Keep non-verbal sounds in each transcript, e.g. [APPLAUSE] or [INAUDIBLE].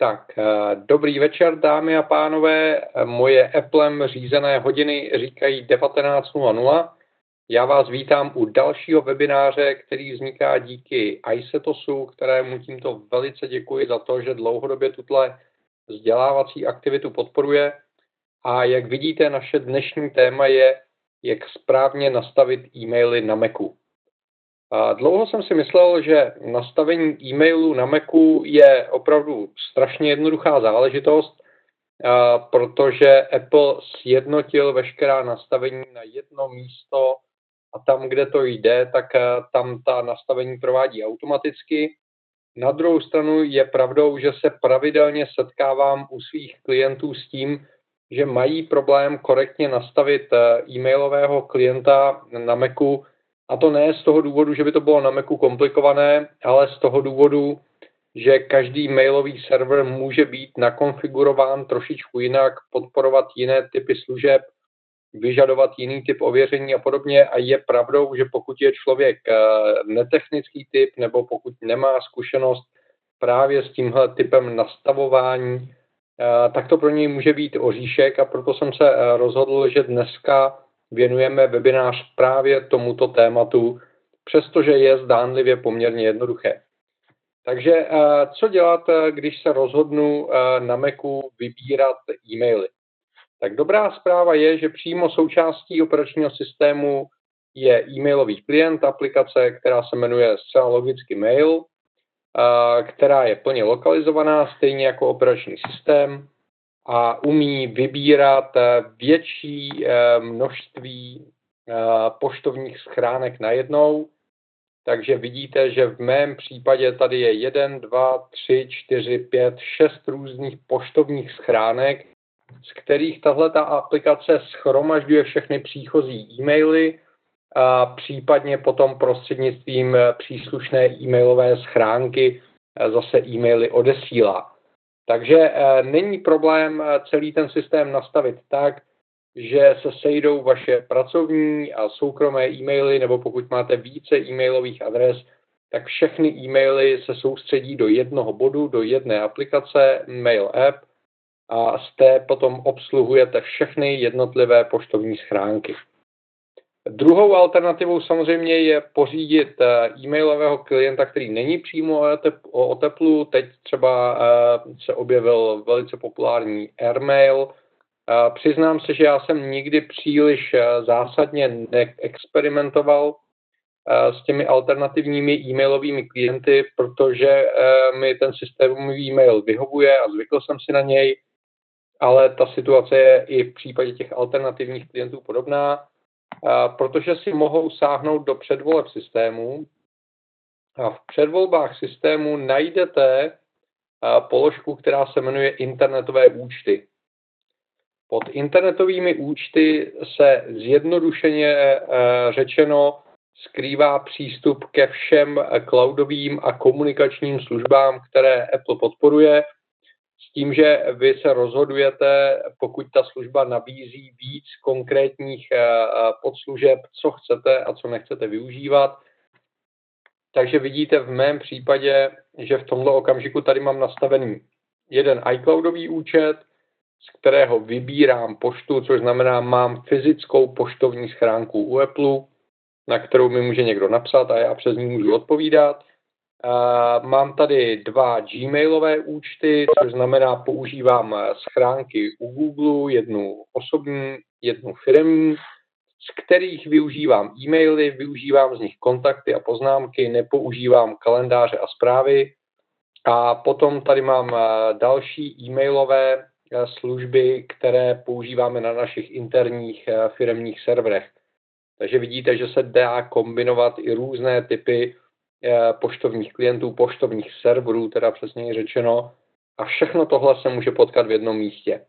Tak, eh, dobrý večer, dámy a pánové. Moje Applem řízené hodiny říkají 19.00. Já vás vítám u dalšího webináře, který vzniká díky iSetosu, kterému tímto velice děkuji za to, že dlouhodobě tuhle vzdělávací aktivitu podporuje. A jak vidíte, naše dnešní téma je, jak správně nastavit e-maily na Macu. A dlouho jsem si myslel, že nastavení e-mailu na Macu je opravdu strašně jednoduchá záležitost, a protože Apple sjednotil veškerá nastavení na jedno místo a tam, kde to jde, tak tam ta nastavení provádí automaticky. Na druhou stranu je pravdou, že se pravidelně setkávám u svých klientů s tím, že mají problém korektně nastavit e-mailového klienta na Macu, a to ne z toho důvodu, že by to bylo na Macu komplikované, ale z toho důvodu, že každý mailový server může být nakonfigurován trošičku jinak, podporovat jiné typy služeb, vyžadovat jiný typ ověření a podobně. A je pravdou, že pokud je člověk eh, netechnický typ nebo pokud nemá zkušenost právě s tímhle typem nastavování, eh, tak to pro něj může být oříšek a proto jsem se eh, rozhodl, že dneska věnujeme webinář právě tomuto tématu, přestože je zdánlivě poměrně jednoduché. Takže eh, co dělat, eh, když se rozhodnu eh, na Macu vybírat e-maily? Tak dobrá zpráva je, že přímo součástí operačního systému je e-mailový klient aplikace, která se jmenuje zcela logicky Mail, která je plně lokalizovaná, stejně jako operační systém a umí vybírat eh, větší eh, množství eh, poštovních schránek najednou. Takže vidíte, že v mém případě tady je 1, 2, 3, 4, 5, 6 různých poštovních schránek, z kterých tahle ta aplikace schromažďuje všechny příchozí e-maily a případně potom prostřednictvím příslušné e-mailové schránky zase e-maily odesílá. Takže eh, není problém eh, celý ten systém nastavit tak, že se sejdou vaše pracovní a soukromé e-maily, nebo pokud máte více e-mailových adres, tak všechny e-maily se soustředí do jednoho bodu, do jedné aplikace, mail app, a z té potom obsluhujete všechny jednotlivé poštovní schránky. Druhou alternativou samozřejmě je pořídit eh, e-mailového klienta, který není přímo o teplu. Teď třeba eh, se objevil velice populární Airmail. Eh, přiznám se, že já jsem nikdy příliš zásadně neexperimentoval s těmi alternativními e-mailovými klienty, protože mi ten systémový e-mail vyhovuje a zvykl jsem si na něj, ale ta situace je i v případě těch alternativních klientů podobná protože si mohou sáhnout do předvoleb systému. A v předvolbách systému najdete položku, která se jmenuje internetové účty. Pod internetovými účty se zjednodušeně řečeno skrývá přístup ke všem cloudovým a komunikačním službám, které Apple podporuje s tím, že vy se rozhodujete, pokud ta služba nabízí víc konkrétních eh, eh, podslužeb, co chcete a co nechcete využívat. Takže vidíte v mém případě, že v tomto okamžiku tady mám nastavený jeden iCloudový účet, z kterého vybírám poštu, což znamená, mám fyzickou poštovní schránku u Apple, na kterou mi může někdo napsat a já přes ní můžu odpovídat. Mám tady dva Gmailové účty, což znamená, používám schránky u Google, jednu osobní, jednu firmní, z kterých využívám e-maily, využívám z nich kontakty a poznámky, nepoužívám kalendáře a zprávy. A potom tady mám další e-mailové služby, které používáme na našich interních firmních serverech. Takže vidíte, že se dá kombinovat i různé typy Eh, poštovních klientů, poštovních serverů, teda přesně řečeno, a všechno tohle se může potkat v jednom místě.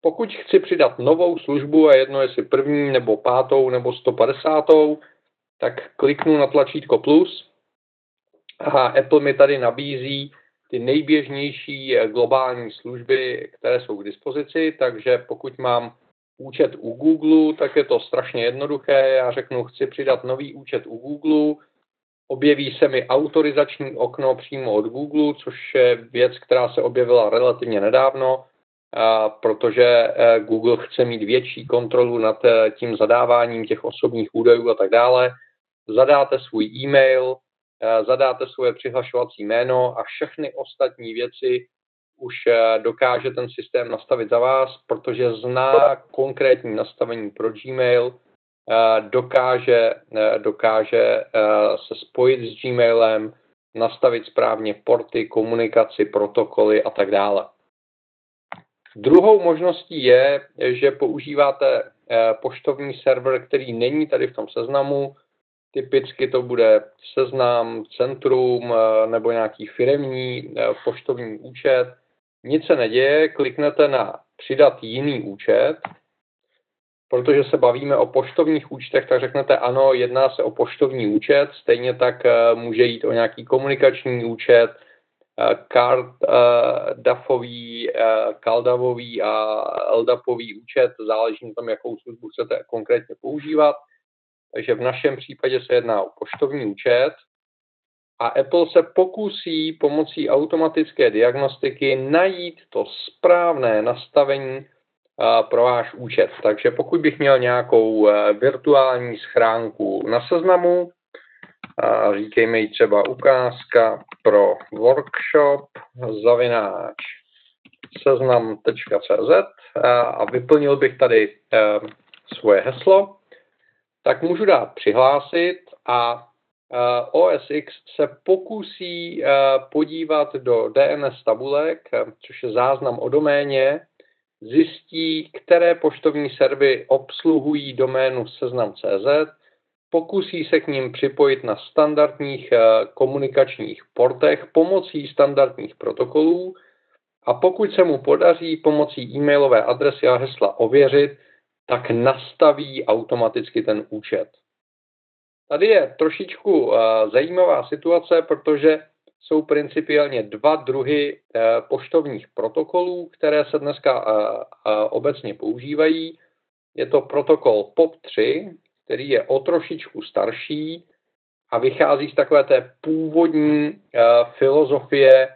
Pokud chci přidat novou službu a jedno jestli první nebo pátou nebo 150, tak kliknu na tlačítko plus a Apple mi tady nabízí ty nejběžnější eh, globální služby, které jsou k dispozici, takže pokud mám účet u Google, tak je to strašně jednoduché. Já řeknu, chci přidat nový účet u Google, Objeví se mi autorizační okno přímo od Google, což je věc, která se objevila relativně nedávno, protože Google chce mít větší kontrolu nad tím zadáváním těch osobních údajů a tak dále. Zadáte svůj e-mail, zadáte svoje přihlašovací jméno a všechny ostatní věci už dokáže ten systém nastavit za vás, protože zná konkrétní nastavení pro Gmail, dokáže, dokáže se spojit s Gmailem, nastavit správně porty, komunikaci, protokoly a tak dále. Druhou možností je, že používáte poštovní server, který není tady v tom seznamu, Typicky to bude seznam, centrum nebo nějaký firemní poštovní účet. Nic se neděje, kliknete na přidat jiný účet, protože se bavíme o poštovních účtech, tak řeknete ano, jedná se o poštovní účet, stejně tak může jít o nějaký komunikační účet, kart, DAFový, kaldavový a LDAPový účet, záleží na tom, jakou službu chcete konkrétně používat. Takže v našem případě se jedná o poštovní účet a Apple se pokusí pomocí automatické diagnostiky najít to správné nastavení pro váš účet. Takže pokud bych měl nějakou virtuální schránku na seznamu, říkejme ji třeba ukázka pro workshop zavináč seznam.cz a vyplnil bych tady svoje heslo, tak můžu dát přihlásit a OS X se pokusí podívat do DNS tabulek, což je záznam o doméně, zjistí, které poštovní servery obsluhují doménu seznam.cz, pokusí se k ním připojit na standardních komunikačních portech pomocí standardních protokolů a pokud se mu podaří pomocí e-mailové adresy a hesla ověřit, tak nastaví automaticky ten účet. Tady je trošičku uh, zajímavá situace, protože jsou principiálně dva druhy uh, poštovních protokolů, které se dneska uh, uh, obecně používají. Je to protokol POP3, který je o trošičku starší a vychází z takové té původní filozofie,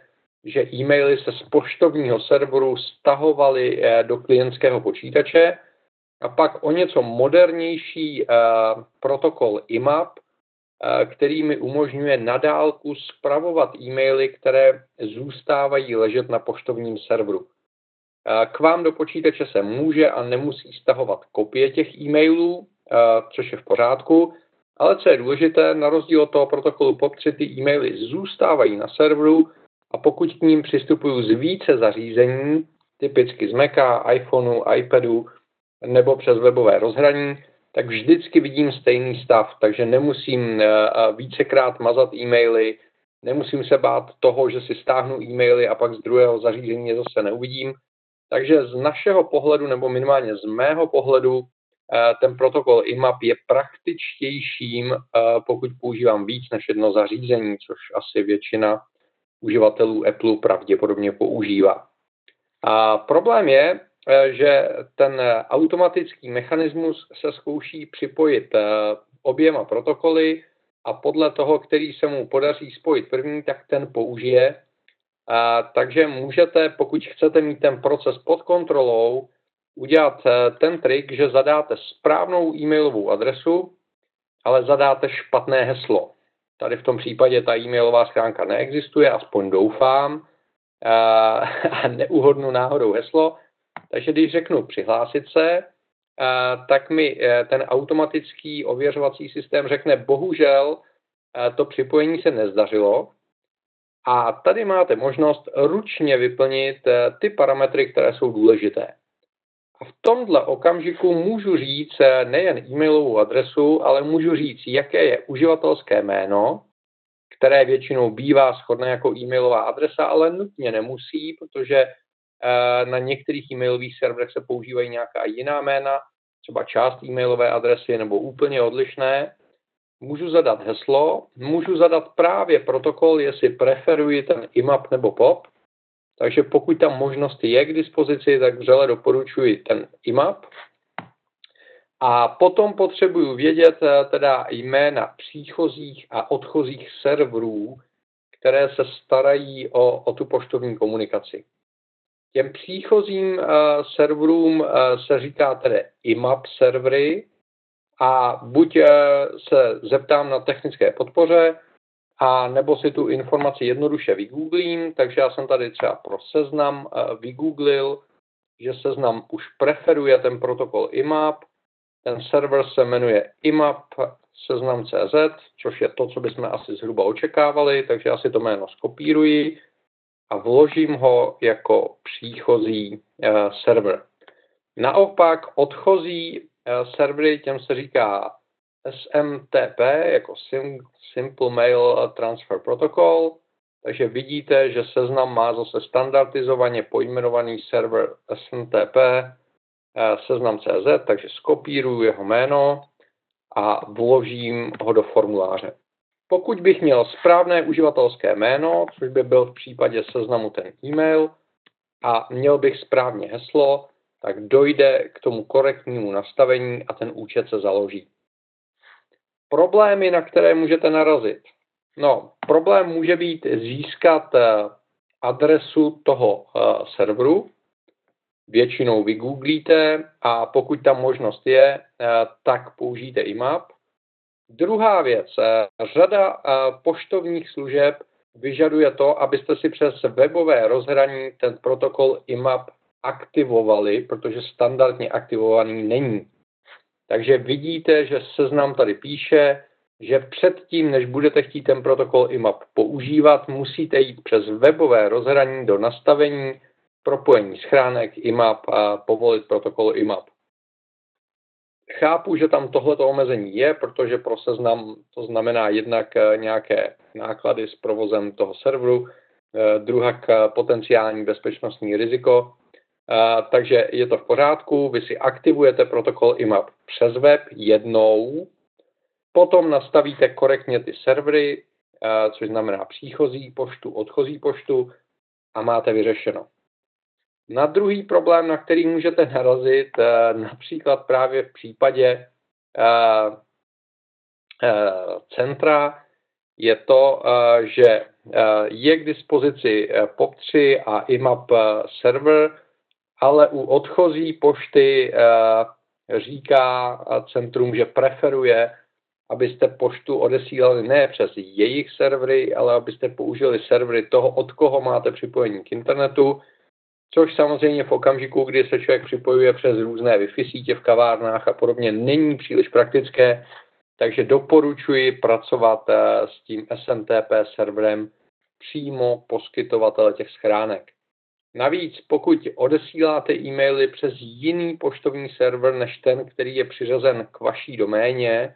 že e-maily se z poštovního serveru stahovaly do klientského počítače a pak o něco modernější protokol IMAP, který mi umožňuje nadálku spravovat e-maily, které zůstávají ležet na poštovním serveru. K vám do počítače se může a nemusí stahovat kopie těch e-mailů, což je v pořádku, ale co je důležité, na rozdíl od toho protokolu POP3 ty e-maily zůstávají na serveru a pokud k ním přistupuju z více zařízení, typicky z Maca, iPhoneu, iPadu, nebo přes webové rozhraní, tak vždycky vidím stejný stav, takže nemusím eh, eh, vícekrát mazat e-maily, nemusím se bát toho, že si stáhnu e-maily a pak z druhého zařízení je zase neuvidím. Takže z našeho pohledu, nebo minimálně z mého pohledu, eh, ten protokol IMAP je praktičtějším, pokud používám víc než jedno zařízení, což asi většina uživatelů Apple pravděpodobně používá. A problém je, že ten automatický mechanismus se zkouší připojit eh, oběma protokoly a podle toho, který se mu podaří spojit první, tak ten použije. Takže můžete, pokud chcete mít ten proces pod kontrolou, udělat eh, ten trik, že zadáte správnou e-mailovou adresu, ale zadáte špatné heslo. Tady v tom případě ta e-mailová schránka neexistuje, aspoň doufám, [LAUGHS] a neuhodnu náhodou heslo, takže když řeknu přihlásit se, eh, tak mi eh, ten automatický ověřovací systém řekne, bohužel eh, to připojení se nezdařilo. A tady máte možnost ručně vyplnit ty parametry, které jsou důležité. A v tomhle okamžiku můžu říct nejen e-mailovou adresu, ale můžu říct, jaké je uživatelské jméno, které většinou bývá shodné jako e-mailová adresa, ale nutně nemusí, protože na některých e-mailových serverech se používají nějaká jiná jména, třeba část e-mailové adresy nebo úplně odlišné. Můžu zadat heslo, můžu zadat právě protokol, jestli preferuji ten IMAP nebo POP. Takže pokud tam možnost je k dispozici, tak vřele doporučuji ten IMAP. A potom potřebuju vědět eh, teda jména příchozích a odchozích serverů, které se starají o, o tu poštovní komunikaci. Těm příchozím uh, serverům uh, se říká tedy IMAP servery. A buď uh, se zeptám na technické podpoře, a nebo si tu informaci jednoduše vygooglím, takže já jsem tady třeba pro seznam uh, vygooglil, že seznam už preferuje ten protokol IMAP, ten server se jmenuje IMAP seznam.cz, což je to, co bychom asi zhruba očekávali, takže já si to jméno skopíruji a vložím ho jako příchozí uh, server. Naopak odchozí uh, servery, těm se říká SMTP, jako Simple Mail Transfer Protocol, takže vidíte, že seznam má zase standardizovaně pojmenovaný server SMTP eh, seznam.cz, takže skopíruju jeho jméno a vložím ho do formuláře. Pokud bych měl správné uživatelské jméno, což by byl v případě seznamu ten e-mail, a měl bych správně heslo, tak dojde k tomu korektnímu nastavení a ten účet se založí. Problémy, na které můžete narazit. No, problém může být získat eh, adresu toho eh, serveru, většinou vygooglíte a pokud tam možnost je, eh, tak použijte IMAP. Druhá věc, eh, řada eh, poštovních služeb vyžaduje to, abyste si přes webové rozhraní ten protokol IMAP aktivovali, protože standardně aktivovaný není. Takže vidíte, že seznam tady píše, že předtím, než budete chtít ten protokol IMAP používat, musíte jít přes webové rozhraní do nastavení propojení schránek IMAP a povolit protokol IMAP. Chápu, že tam tohleto omezení je, protože pro seznam to znamená jednak eh, nějaké náklady s provozem toho serveru, eh, druhak eh, potenciální bezpečnostní riziko, takže je to v pořádku, vy si aktivujete protokol IMAP přes web jednou, potom nastavíte korektně ty servery, což znamená příchozí poštu, odchozí poštu a máte vyřešeno. Na druhý problém, na který můžete narazit, eh, například právě v případě eh, eh, centra, je to, že je k dispozici POP3 a IMAP server, ale u odchozí pošty říká centrum, že preferuje, abyste poštu odesílali ne přes jejich servery, ale abyste použili servery toho, od koho máte připojení k internetu, což samozřejmě v okamžiku, kdy se člověk připojuje přes různé Wi-Fi sítě v kavárnách a podobně, není příliš praktické, takže doporučuji pracovat eh, s tím SMTP serverem přímo poskytovatele těch schránek. Navíc, pokud odesíláte e-maily přes jiný poštovní server než ten, který je přiřazen k vaší doméně,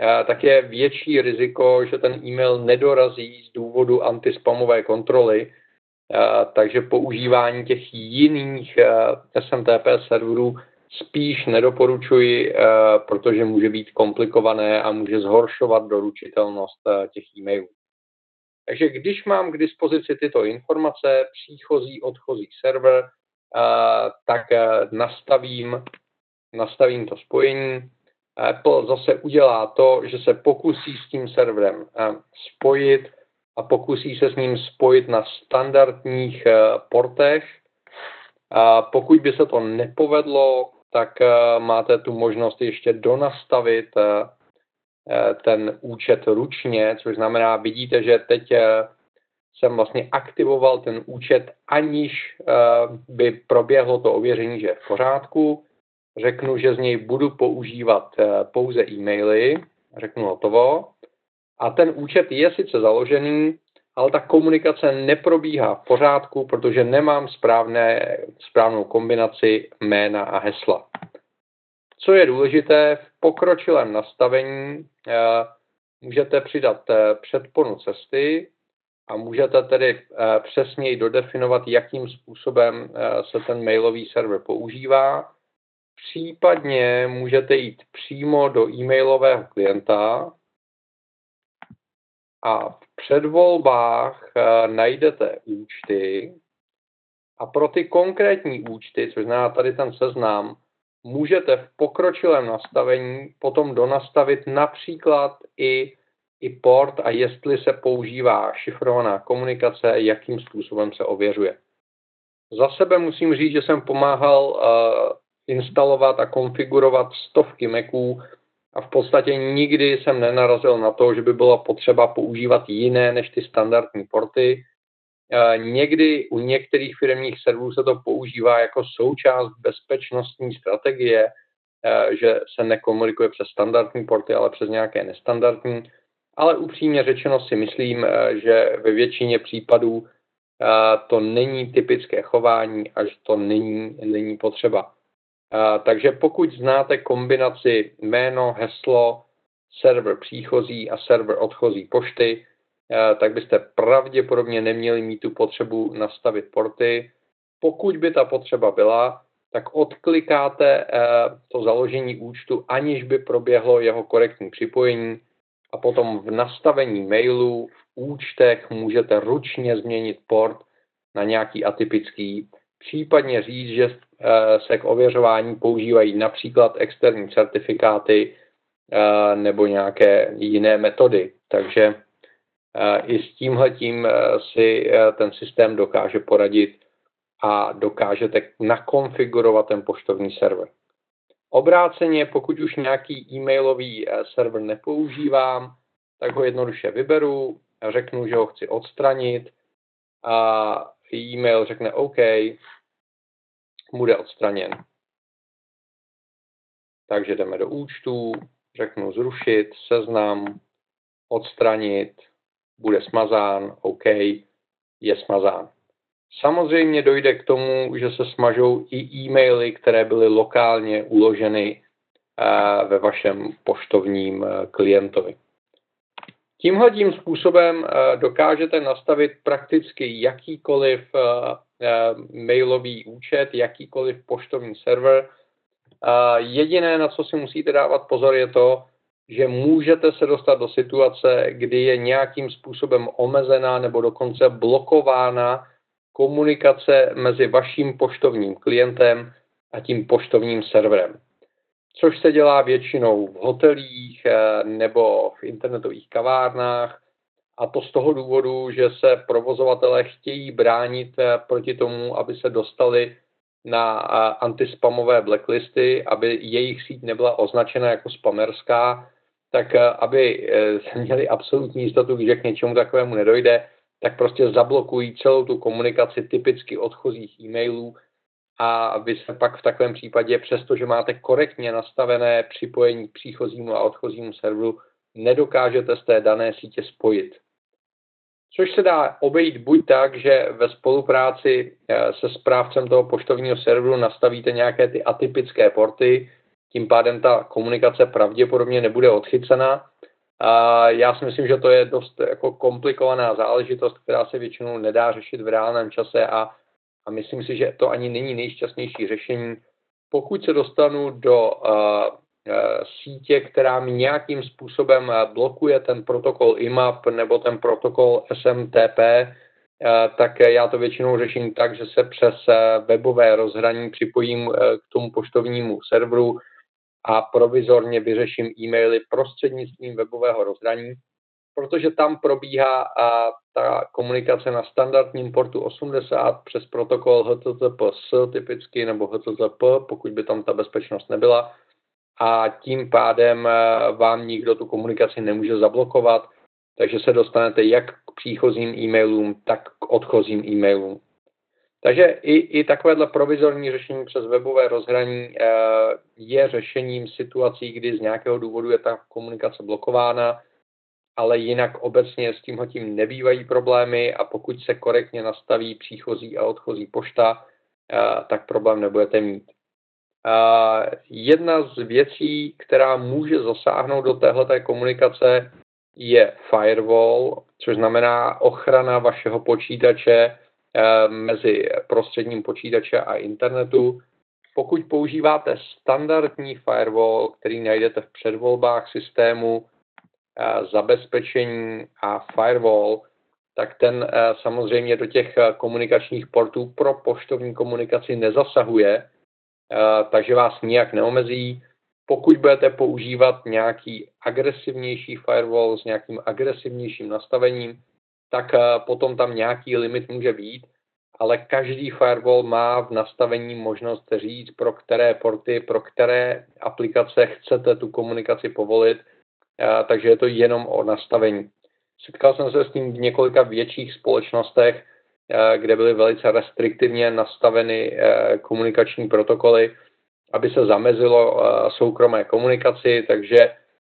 eh, tak je větší riziko, že ten e-mail nedorazí z důvodu antispamové kontroly, takže používání těch jiných SMTP serverů spíš nedoporučuji, protože může být komplikované a může zhoršovat doručitelnost těch e-mailů. Takže když mám k dispozici tyto informace, příchozí, odchozí server, tak nastavím, nastavím to spojení. Apple zase udělá to, že se pokusí s tím serverem spojit a pokusí se s ním spojit na standardních eh, portech. A pokud by se to nepovedlo, tak eh, máte tu možnost ještě donastavit eh, ten účet ručně, což znamená, vidíte, že teď jsem vlastně aktivoval ten účet, aniž by proběhlo to ověření, že je v pořádku. Řeknu, že z něj budu používat pouze e-maily, řeknu hotovo a ten účet je sice založený, ale ta komunikace neprobíhá v pořádku, protože nemám správné, správnou kombinaci jména a hesla. Co je důležité, v pokročilém nastavení eh, můžete přidat eh, předponu cesty a můžete tedy eh, přesněji dodefinovat, jakým způsobem se ten mailový server používá. Případně můžete jít přímo do e-mailového klienta a v předvolbách uh, najdete účty a pro ty konkrétní účty, což znamená tady ten seznam, můžete v pokročilém nastavení potom donastavit například i, i port a jestli se používá šifrovaná komunikace, jakým způsobem se ověřuje. Za sebe musím říct, že jsem pomáhal uh, instalovat a konfigurovat stovky Maců a v podstatě nikdy jsem nenarazil na to, že by bylo potřeba používat jiné než ty standardní porty. Někdy u některých firmních serverů se to používá jako součást bezpečnostní strategie, že se nekomunikuje přes standardní porty, ale přes nějaké nestandardní. Ale upřímně řečeno si myslím, že ve většině případů to není typické chování a že to není, není potřeba. Takže pokud znáte kombinaci jméno, heslo, server příchozí a server odchozí pošty, tak byste pravděpodobně neměli mít tu potřebu nastavit porty. Pokud by ta potřeba byla, tak odklikáte to založení účtu, aniž by proběhlo jeho korektní připojení a potom v nastavení mailu v účtech můžete ručně změnit port na nějaký atypický, případně říct, že Eh, se k ověřování používají například externí certifikáty eh, nebo nějaké jiné metody. Takže eh, i s tímhletím si ten systém dokáže poradit a dokážete nakonfigurovat ten poštovní server. Obráceně, pokud už nějaký e-mailový server nepoužívám, tak ho jednoduše vyberu, řeknu, že ho chci odstranit a e-mail řekne OK, bude odstraněn. Takže jdeme do účtu, řeknu zrušit, seznam, odstranit, bude smazán, OK, je smazán. Samozřejmě dojde k tomu, že se smažou i e-maily, které byly lokálně uloženy eh, ve vašem poštovním eh, klientovi. Tímhle tím způsobem eh, dokážete nastavit prakticky jakýkoliv Eh, mailový účet, jakýkoliv poštovní server. Jediné, na co si musíte dávat pozor, je to, že můžete se dostat do situace, kdy je nějakým způsobem omezená nebo dokonce blokována komunikace mezi vaším poštovním klientem a tím poštovním serverem. Což se dělá většinou v hotelích eh, nebo v internetových kavárnách, a to z toho důvodu, že se provozovatelé chtějí bránit eh, proti tomu, aby se dostali na eh, antispamové blacklisty, aby jejich síť nebyla označena jako spamerská, tak aby měli absolutní jistotu, že k něčemu takovému nedojde, tak prostě zablokují celou tu komunikaci typicky odchozích e-mailů a vy se pak v takovém případě, přestože máte korektně nastavené připojení k příchozímu a odchozímu serveru, nedokážete z té dané sítě spojit což se dá obejít buď tak, že ve spolupráci eh, se správcem toho poštovního serveru nastavíte nějaké ty atypické porty, tím pádem ta komunikace pravděpodobně nebude odchycena. A já si myslím, že to je dost jako komplikovaná záležitost, která se většinou nedá řešit v reálném čase a, a myslím si, že to ani není nejšťastnější řešení. Pokud se dostanu do uh, Eh, sítě, která mi nějakým způsobem eh, blokuje ten protokol IMAP nebo ten protokol SMTP, tak já to většinou řeším tak, že se přes webové rozhraní připojím k tomu poštovnímu serveru a provizorně vyřeším e-maily prostřednictvím webového rozhraní, protože tam probíhá ta komunikace na standardním portu 80 přes protokol HTTPS typicky nebo HTTP, pokud by tam ta bezpečnost nebyla a tím pádem eh, vám nikdo tu komunikaci nemůže zablokovat, takže se dostanete jak k příchozím e-mailům, tak k odchozím e-mailům. Takže i, i takovéhle provizorní řešení přes webové rozhraní eh, je řešením situací, kdy z nějakého důvodu je ta komunikace blokována, ale jinak obecně s tímhle tím nebývají problémy a pokud se korektně nastaví příchozí a odchozí pošta, eh, tak problém nebudete mít. Jedna z věcí, která může zasáhnout do téhle komunikace, je firewall, což znamená ochrana vašeho počítače eh, mezi prostředním počítače a internetu. Pokud používáte standardní firewall, který najdete v předvolbách systému, eh, zabezpečení a firewall, tak ten samozřejmě do těch komunikačních portů pro poštovní komunikaci nezasahuje, takže vás nijak neomezí. Pokud budete používat nějaký agresivnější firewall s nějakým agresivnějším nastavením, tak potom tam nějaký limit může být, ale každý firewall má v nastavení možnost říct, pro které porty, pro které aplikace chcete tu komunikaci povolit, takže je to jenom o nastavení. Setkal jsem se s tím v několika větších společnostech, kde byly velice restriktivně nastaveny komunikační protokoly, aby se zamezilo soukromé komunikaci, takže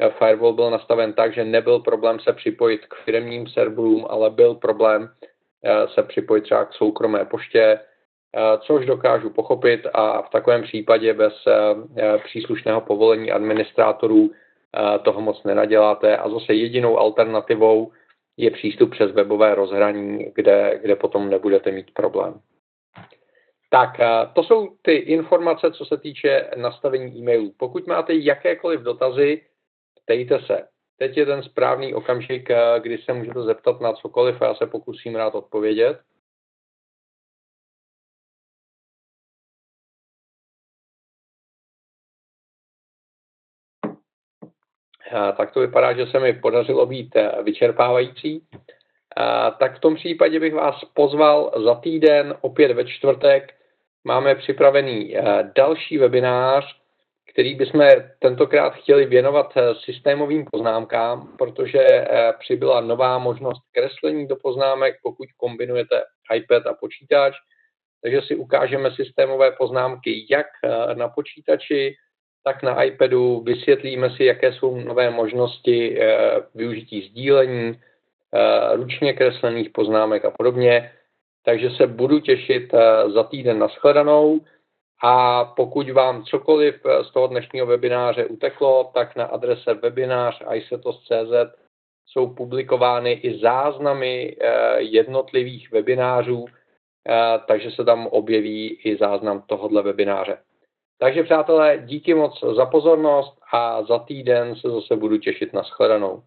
firewall byl nastaven tak, že nebyl problém se připojit k firmním serverům, ale byl problém se připojit třeba k soukromé poště, což dokážu pochopit a v takovém případě bez příslušného povolení administrátorů toho moc nenaděláte a zase jedinou alternativou je přístup přes webové rozhraní, kde, kde potom nebudete mít problém. Tak, to jsou ty informace, co se týče nastavení e-mailů. Pokud máte jakékoliv dotazy, ptejte se. Teď je ten správný okamžik, kdy se můžete zeptat na cokoliv a já se pokusím rád odpovědět. Tak to vypadá, že se mi podařilo být eh, vyčerpávající. Tak v tom případě bych vás pozval za týden, opět ve čtvrtek. Máme připravený eh, další webinář, který bychom tentokrát chtěli věnovat eh, systémovým poznámkám, protože přibyla nová možnost kreslení do poznámek, pokud kombinujete iPad a počítač. Takže si ukážeme systémové poznámky jak na počítači, tak na iPadu vysvětlíme si, jaké jsou nové možnosti eh, využití sdílení, eh, ručně kreslených poznámek a podobně. Takže se budu těšit eh, za týden na shledanou a pokud vám cokoliv z toho dnešního webináře uteklo, tak na adrese webinář isetos.cz jsou publikovány i záznamy jednotlivých webinářů, takže se tam objeví i záznam tohohle webináře. Takže přátelé, díky moc za pozornost a za týden se zase budu těšit na shledanou.